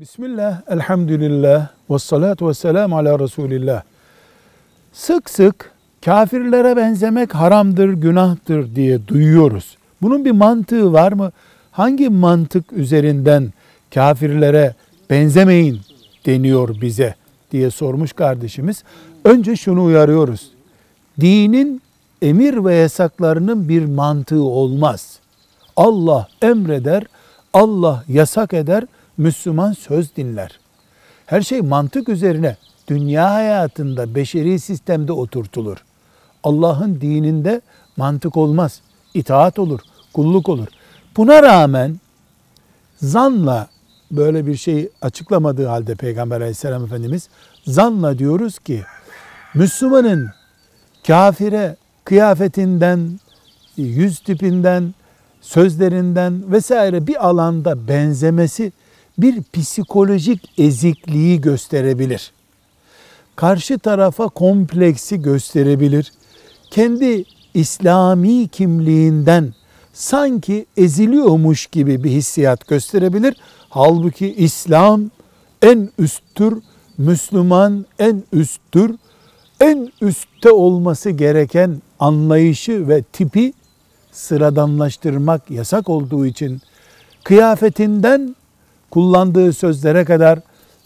Bismillah, elhamdülillah, ve salatu ve selamu ala Resulillah. Sık sık kafirlere benzemek haramdır, günahtır diye duyuyoruz. Bunun bir mantığı var mı? Hangi mantık üzerinden kafirlere benzemeyin deniyor bize diye sormuş kardeşimiz. Önce şunu uyarıyoruz. Dinin emir ve yasaklarının bir mantığı olmaz. Allah emreder, Allah yasak eder, Müslüman söz dinler. Her şey mantık üzerine dünya hayatında, beşeri sistemde oturtulur. Allah'ın dininde mantık olmaz. itaat olur, kulluk olur. Buna rağmen zanla böyle bir şey açıklamadığı halde Peygamber aleyhisselam Efendimiz zanla diyoruz ki Müslümanın kafire kıyafetinden, yüz tipinden, sözlerinden vesaire bir alanda benzemesi bir psikolojik ezikliği gösterebilir. Karşı tarafa kompleksi gösterebilir. Kendi İslami kimliğinden sanki eziliyormuş gibi bir hissiyat gösterebilir. Halbuki İslam en üsttür, Müslüman en üsttür. En üstte olması gereken anlayışı ve tipi sıradanlaştırmak yasak olduğu için kıyafetinden kullandığı sözlere kadar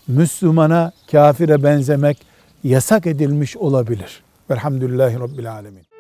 Müslümana, kafire benzemek yasak edilmiş olabilir. Velhamdülillahi Rabbil Alemin.